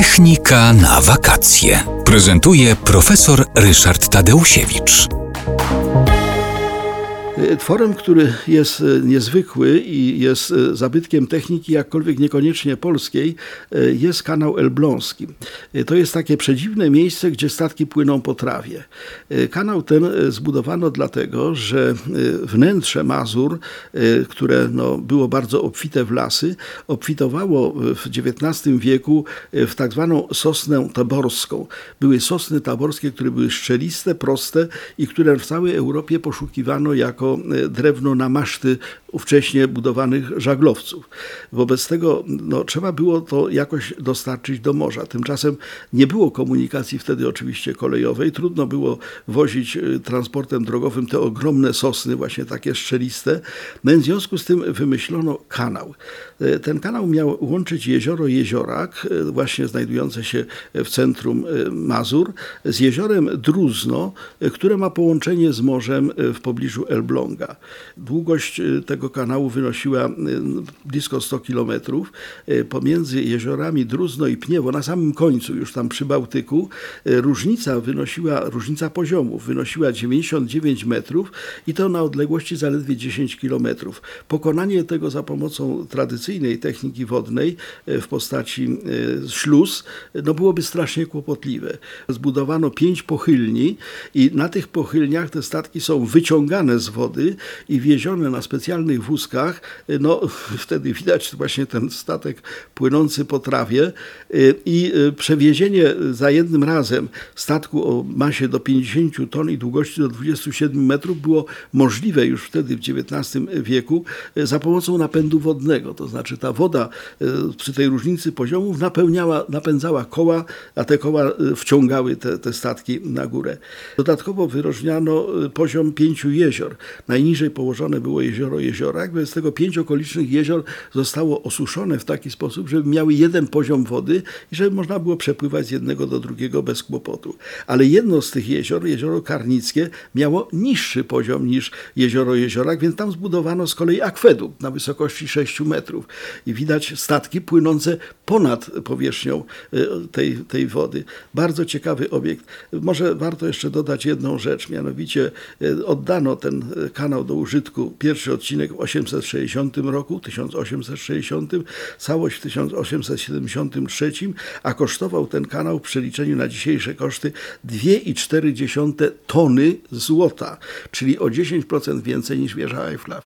Technika na wakacje. Prezentuje profesor Ryszard Tadeusiewicz. Tworem, który jest e, niezwykły i jest e, zabytkiem techniki, jakkolwiek niekoniecznie polskiej, e, jest kanał Elbląski. To jest takie przedziwne miejsce, gdzie statki płyną po trawie. Kanał ten zbudowano dlatego, że wnętrze Mazur, które no, było bardzo obfite w lasy, obfitowało w XIX wieku w tak zwaną sosnę taborską. Były sosny taborskie, które były szczeliste, proste i które w całej Europie poszukiwano jako E, drewno na maszty ówcześnie budowanych żaglowców. Wobec tego no, trzeba było to jakoś dostarczyć do morza. Tymczasem nie było komunikacji wtedy oczywiście kolejowej. Trudno było wozić e, transportem drogowym te ogromne sosny, właśnie takie szczeliste. No, w związku z tym wymyślono kanał. E, ten kanał miał łączyć jezioro Jeziorak, właśnie znajdujące się w centrum Mazur, z jeziorem Druzno, które ma połączenie z morzem w pobliżu Elbląga. Długość y, tego kanału wynosiła y, blisko 100 kilometrów. Y, pomiędzy jeziorami Druzno i Pniewo, na samym końcu, już tam przy Bałtyku, różnica wynosiła, różnica poziomów wynosiła 99 metrów i to na odległości zaledwie 10 kilometrów. Pokonanie tego za pomocą tradycyjnej techniki wodnej w postaci śluz no byłoby strasznie kłopotliwe. Zbudowano pięć pochylni i na tych pochylniach te statki są wyciągane z wody wody i wiezione na specjalnych wózkach, no wtedy widać właśnie ten statek płynący po trawie y, i y, przewiezienie za jednym razem statku o masie do 50 ton i długości do 27 metrów było możliwe już wtedy w XIX wieku za pomocą napędu wodnego. To znaczy ta woda przy tej różnicy poziomów napełniała, napędzała koła, a te koła wciągały te, te statki na górę. Dodatkowo wyróżniano poziom pięciu jezior. Najniżej położone było jezioro Jeziorak, z tego pięć okolicznych jezior zostało osuszone w taki sposób, żeby miały jeden poziom wody i żeby można było przepływać z jednego do drugiego bez kłopotu. Ale jedno z tych jezior, jezioro Karnickie, miało niższy poziom niż jezioro Jeziorak, więc tam zbudowano z kolei akwedukt na wysokości 6 metrów. I widać statki płynące ponad powierzchnią e, tej, tej wody. Bardzo ciekawy obiekt. Może warto jeszcze dodać jedną rzecz, mianowicie e, oddano ten kanał do użytku. Pierwszy odcinek w 860 roku, 1860, całość w 1873, a kosztował ten kanał w przeliczeniu na dzisiejsze koszty 2,4 tony złota, czyli o 10% więcej niż wieża Eiffla.